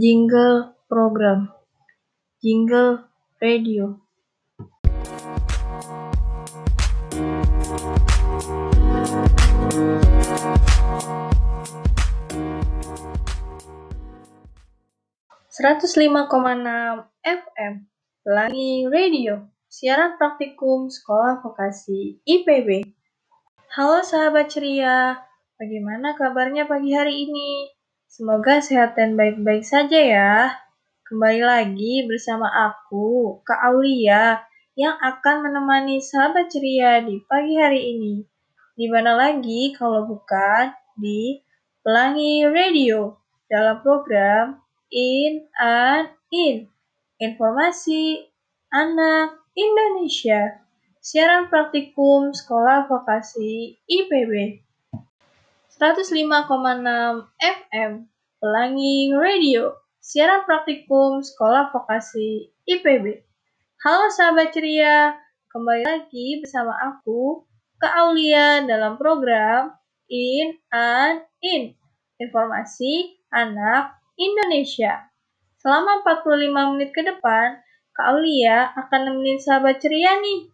Jingle program. Jingle radio Seratus lima koma enam FM Pelangi Radio Siaran Praktikum Sekolah Vokasi IPB Halo sahabat ceria, bagaimana kabarnya pagi hari ini? Semoga sehat dan baik-baik saja ya. Kembali lagi bersama aku, Kak Aulia, yang akan menemani sahabat ceria di pagi hari ini. Di mana lagi kalau bukan di Pelangi Radio dalam program In and In. Informasi Anak Indonesia. Siaran praktikum Sekolah Vokasi IPB. 105,6 FM Pelangi Radio Siaran praktikum Sekolah Vokasi IPB Halo sahabat ceria, kembali lagi bersama aku, Kak Aulia dalam program In and In Informasi Anak Indonesia Selama 45 menit ke depan, Kak Aulia akan nemenin sahabat ceria nih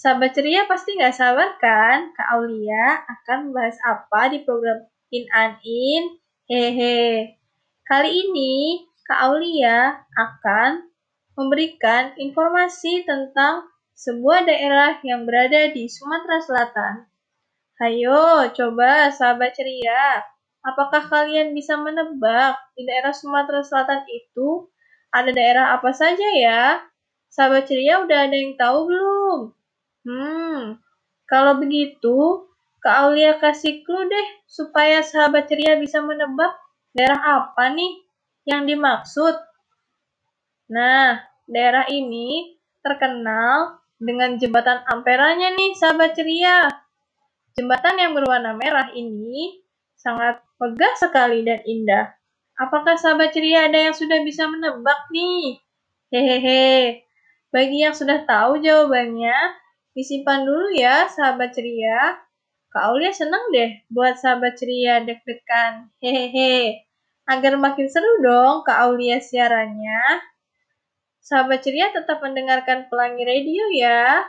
Sahabat ceria pasti nggak sabar kan? Kak Aulia akan membahas apa di program In and In? Hehe. Kali ini Kak Aulia akan memberikan informasi tentang sebuah daerah yang berada di Sumatera Selatan. Hayo, coba sahabat ceria. Apakah kalian bisa menebak di daerah Sumatera Selatan itu ada daerah apa saja ya? Sahabat ceria udah ada yang tahu belum? Hmm, kalau begitu, Kak Aulia kasih clue deh supaya sahabat ceria bisa menebak daerah apa nih yang dimaksud. Nah, daerah ini terkenal dengan jembatan Amperanya nih sahabat ceria. Jembatan yang berwarna merah ini sangat megah sekali dan indah. Apakah sahabat ceria ada yang sudah bisa menebak nih? Hehehe. Bagi yang sudah tahu jawabannya, Disimpan dulu ya, sahabat ceria. Kak Aulia seneng deh buat sahabat ceria deg-degan. Hehehe. Agar makin seru dong Kak Aulia siarannya. Sahabat ceria tetap mendengarkan pelangi radio ya.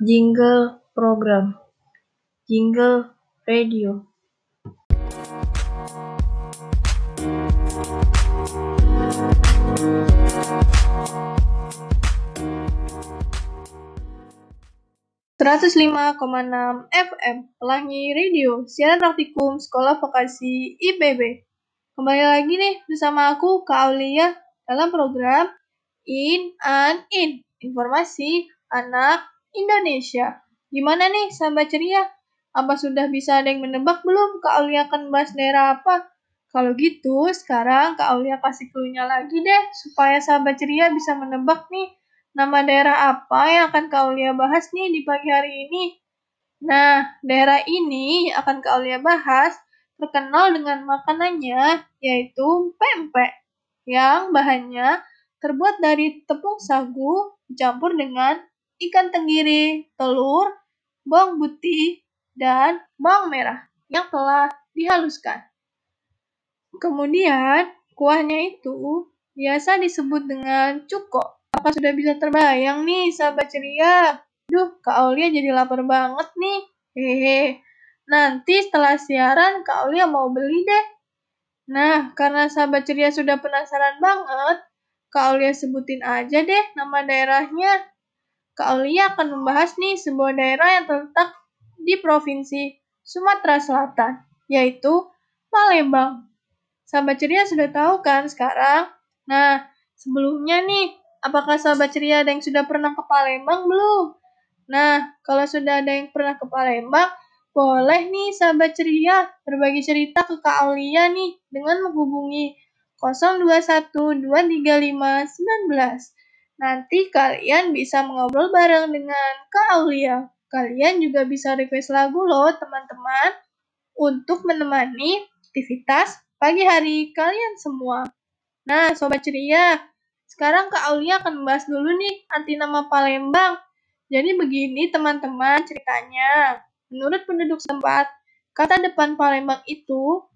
Jingle program. Jingle radio. Seratus lima koma enam FM Pelangi Radio Siaran Praktikum Sekolah Vokasi IPB Kembali lagi nih bersama aku Kak Aulia dalam program In and In Informasi Anak Indonesia. Gimana nih sahabat ceria? Apa sudah bisa ada yang menebak belum Kak Aulia akan bahas daerah apa? Kalau gitu, sekarang Kak Aulia kasih clue lagi deh, supaya sahabat ceria bisa menebak nih, nama daerah apa yang akan Kak Aulia bahas nih di pagi hari ini. Nah, daerah ini akan Kak Aulia bahas terkenal dengan makanannya, yaitu pempek, yang bahannya terbuat dari tepung sagu dicampur dengan ikan tenggiri, telur, bawang putih, dan bawang merah yang telah dihaluskan. Kemudian, kuahnya itu biasa disebut dengan cuko. Apa sudah bisa terbayang nih, sahabat ceria? Duh, Kak Aulia jadi lapar banget nih. Hehe. Nanti setelah siaran, Kak Aulia mau beli deh. Nah, karena sahabat ceria sudah penasaran banget, Kak Aulia sebutin aja deh nama daerahnya. Kak Aulia akan membahas nih sebuah daerah yang terletak di Provinsi Sumatera Selatan, yaitu Palembang. Sahabat ceria sudah tahu kan sekarang Nah, sebelumnya nih, apakah sahabat ceria ada yang sudah pernah ke Palembang belum? Nah, kalau sudah ada yang pernah ke Palembang, boleh nih sahabat ceria berbagi cerita ke Kak Aulia nih dengan menghubungi 02123519. Nanti kalian bisa mengobrol bareng dengan Kak Aulia. Kalian juga bisa request lagu loh teman-teman untuk menemani aktivitas pagi hari kalian semua. Nah, Sobat Ceria, sekarang Kak Aulia akan membahas dulu nih arti nama Palembang. Jadi begini teman-teman ceritanya. Menurut penduduk setempat, kata depan Palembang itu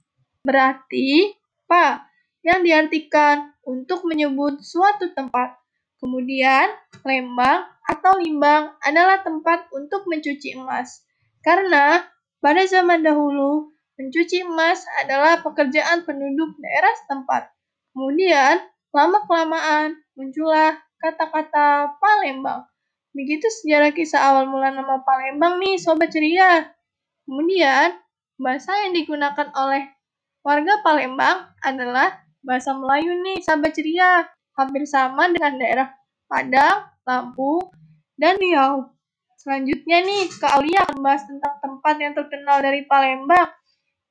berarti pa yang diartikan untuk menyebut suatu tempat. Kemudian, lembang atau limbang adalah tempat untuk mencuci emas. Karena pada zaman dahulu, mencuci emas adalah pekerjaan penduduk daerah setempat. Kemudian, lama-kelamaan muncullah kata-kata Palembang. Begitu sejarah kisah awal mula nama Palembang nih, Sobat Ceria. Kemudian, bahasa yang digunakan oleh warga Palembang adalah bahasa Melayu nih, Sobat Ceria. Hampir sama dengan daerah Padang, Lampung, dan Riau. Selanjutnya nih, Kak Aulia akan bahas tentang tempat yang terkenal dari Palembang,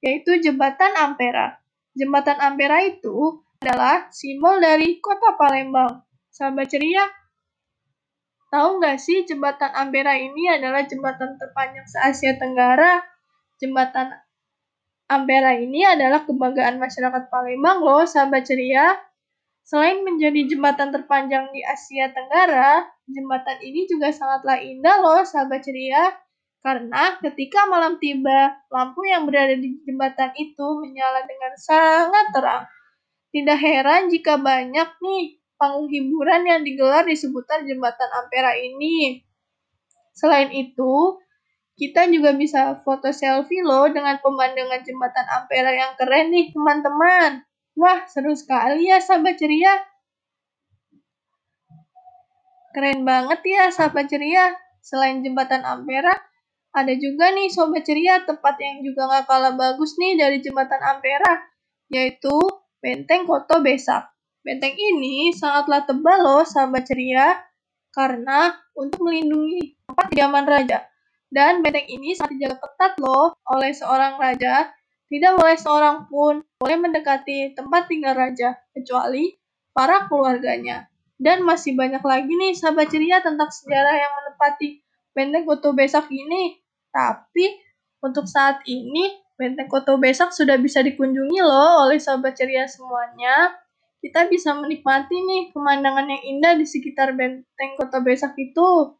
yaitu Jembatan Ampera. Jembatan Ampera itu adalah simbol dari kota Palembang. Sahabat ceria, Tahu nggak sih jembatan Ampera ini adalah jembatan terpanjang se-Asia Tenggara? Jembatan Ampera ini adalah kebanggaan masyarakat Palembang loh, sahabat ceria. Selain menjadi jembatan terpanjang di Asia Tenggara, jembatan ini juga sangatlah indah loh, sahabat ceria. Karena ketika malam tiba, lampu yang berada di jembatan itu menyala dengan sangat terang. Tidak heran jika banyak nih panggung hiburan yang digelar di seputar jembatan Ampera ini. Selain itu, kita juga bisa foto selfie loh dengan pemandangan jembatan Ampera yang keren nih teman-teman. Wah, seru sekali ya sahabat ceria. Keren banget ya sahabat ceria. Selain jembatan Ampera, ada juga nih sobat ceria tempat yang juga gak kalah bagus nih dari jembatan Ampera, yaitu Benteng Koto Besak. Benteng ini sangatlah tebal loh sahabat ceria karena untuk melindungi tempat kediaman raja. Dan benteng ini sangat dijaga ketat loh oleh seorang raja. Tidak boleh seorang pun boleh mendekati tempat tinggal raja kecuali para keluarganya. Dan masih banyak lagi nih sahabat ceria tentang sejarah yang menepati benteng Koto Besak ini. Tapi untuk saat ini benteng Koto Besak sudah bisa dikunjungi loh oleh sahabat ceria semuanya kita bisa menikmati nih pemandangan yang indah di sekitar benteng kota Besak itu.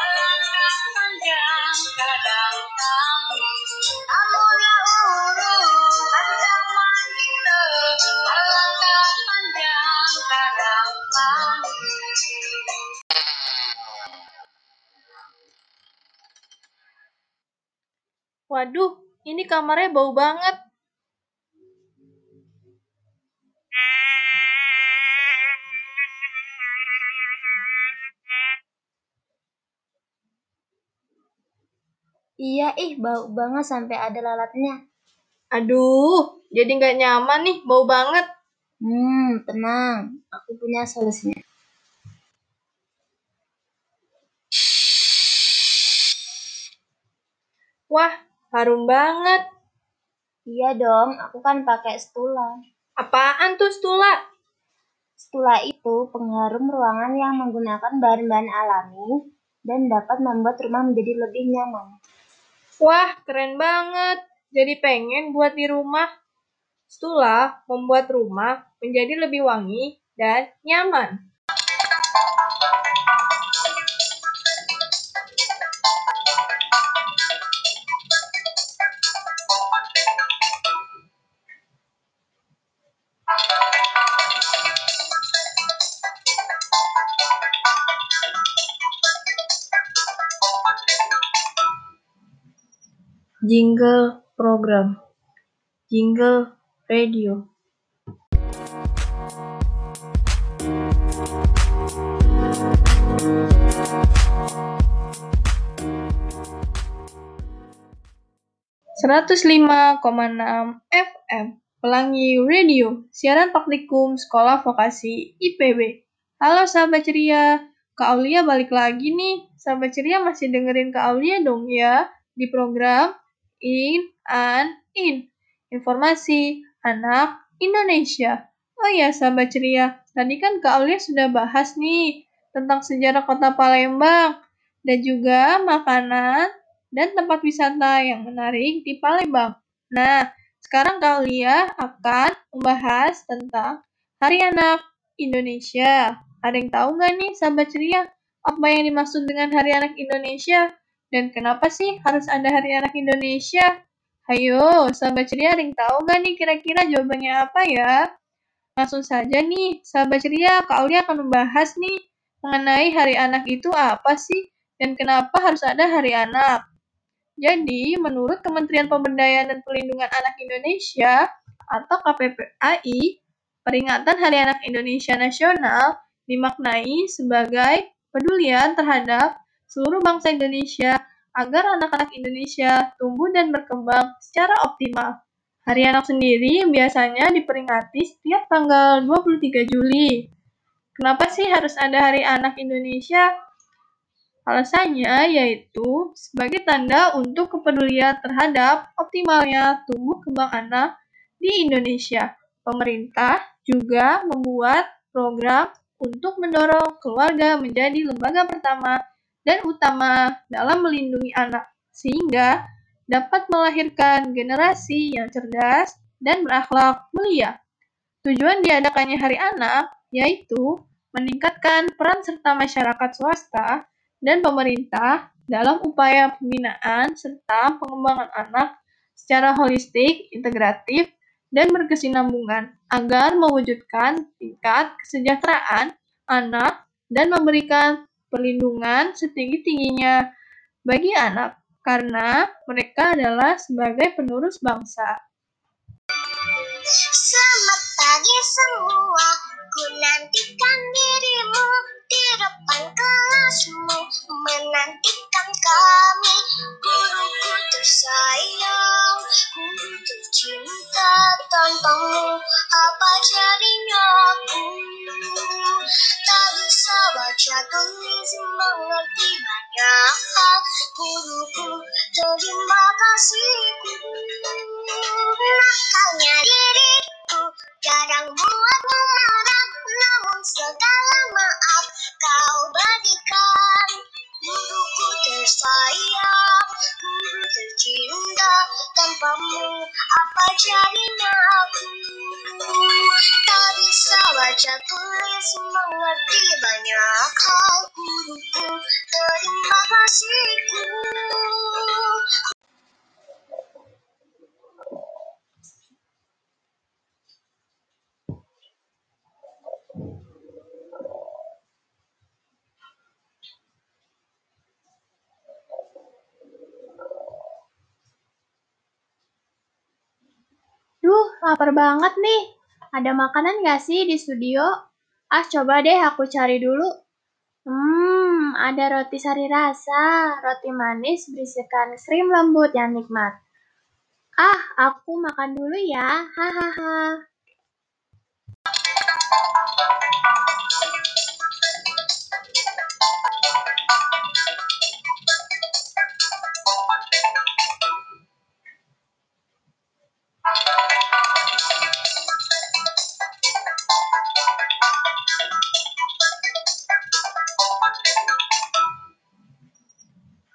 Waduh, ini kamarnya bau banget. Iya, ih bau banget sampai ada lalatnya. Aduh, jadi nggak nyaman nih, bau banget. Hmm, tenang. Aku punya solusinya. Harum banget. Iya dong, aku kan pakai stula. Apaan tuh stula? Stula itu pengharum ruangan yang menggunakan bahan-bahan alami dan dapat membuat rumah menjadi lebih nyaman. Wah, keren banget. Jadi pengen buat di rumah. Stula membuat rumah menjadi lebih wangi dan nyaman. Jingle program. Jingle radio. Seratus lima koma enam FM Pelangi Radio, siaran praktikum Sekolah Vokasi IPB. Halo sahabat ceria, Kak Aulia balik lagi nih. Sahabat ceria masih dengerin Kak Aulia dong ya di program In and In. Informasi anak Indonesia. Oh ya sahabat ceria, tadi kan Kak Aulia sudah bahas nih tentang sejarah kota Palembang dan juga makanan dan tempat wisata yang menarik di Palembang. Nah, sekarang Kak Aulia akan membahas tentang Hari Anak Indonesia. Ada yang tahu nggak nih sahabat ceria apa yang dimaksud dengan Hari Anak Indonesia? Dan kenapa sih harus ada Hari Anak Indonesia? Hayo, sahabat ceria yang tahu nggak nih kira-kira jawabannya apa ya? Langsung saja nih, sahabat ceria, Kak Aulia akan membahas nih mengenai Hari Anak itu apa sih? Dan kenapa harus ada Hari Anak? Jadi, menurut Kementerian Pemberdayaan dan Pelindungan Anak Indonesia atau KPPAI, peringatan Hari Anak Indonesia Nasional dimaknai sebagai pedulian terhadap seluruh bangsa Indonesia agar anak-anak Indonesia tumbuh dan berkembang secara optimal. Hari Anak sendiri biasanya diperingati setiap tanggal 23 Juli. Kenapa sih harus ada Hari Anak Indonesia? Alasannya yaitu sebagai tanda untuk kepedulian terhadap optimalnya tumbuh kembang anak di Indonesia. Pemerintah juga membuat program untuk mendorong keluarga menjadi lembaga pertama dan utama dalam melindungi anak, sehingga dapat melahirkan generasi yang cerdas dan berakhlak mulia. Tujuan diadakannya Hari Anak yaitu meningkatkan peran serta masyarakat swasta dan pemerintah dalam upaya pembinaan serta pengembangan anak secara holistik, integratif, dan berkesinambungan agar mewujudkan tingkat kesejahteraan anak dan memberikan perlindungan setinggi-tingginya bagi anak karena mereka adalah sebagai penerus bangsa. Selamat pagi semua, ku nantikan dirimu di depan kelasmu, menantikan kami, guruku tersayang, guru tercinta tanpamu, apa jadinya aku? Tak bisa baca tulis mengerti banyak hal, guruku terima kasihku, tulis mengerti banyak hal, guruku terima kasihku. Duh, lapar banget nih. Ada makanan nggak sih di studio? Ah, coba deh aku cari dulu. Hmm, ada roti sari rasa, roti manis berisikan krim lembut yang nikmat. Ah, aku makan dulu ya. Hahaha.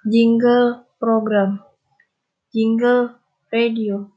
Jingle program. Jingle radio.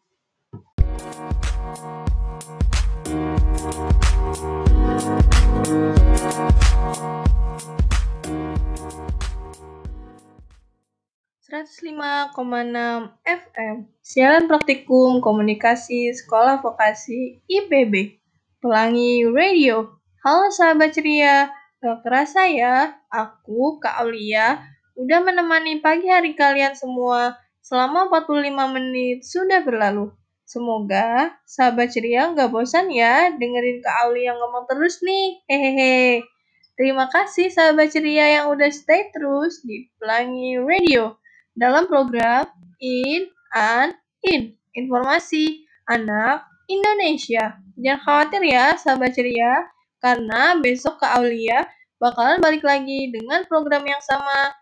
enam FM Siaran Praktikum Komunikasi Sekolah Vokasi IPB Pelangi Radio Halo sahabat ceria, gak kerasa ya, aku Kak Aulia udah menemani pagi hari kalian semua Selama 45 menit sudah berlalu. Semoga sahabat ceria nggak bosan ya dengerin Kak Auli yang ngomong terus nih. Hehehe. Terima kasih sahabat ceria yang udah stay terus di Pelangi Radio dalam program In and In. Informasi anak Indonesia. Jangan khawatir ya sahabat ceria, karena besok Kak Aulia bakalan balik lagi dengan program yang sama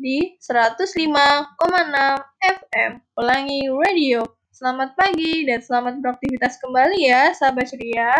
di 105,6 FM Pelangi Radio. Selamat pagi dan selamat beraktivitas kembali ya, sahabat ceria.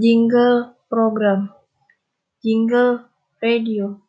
Jingle program, jingle radio.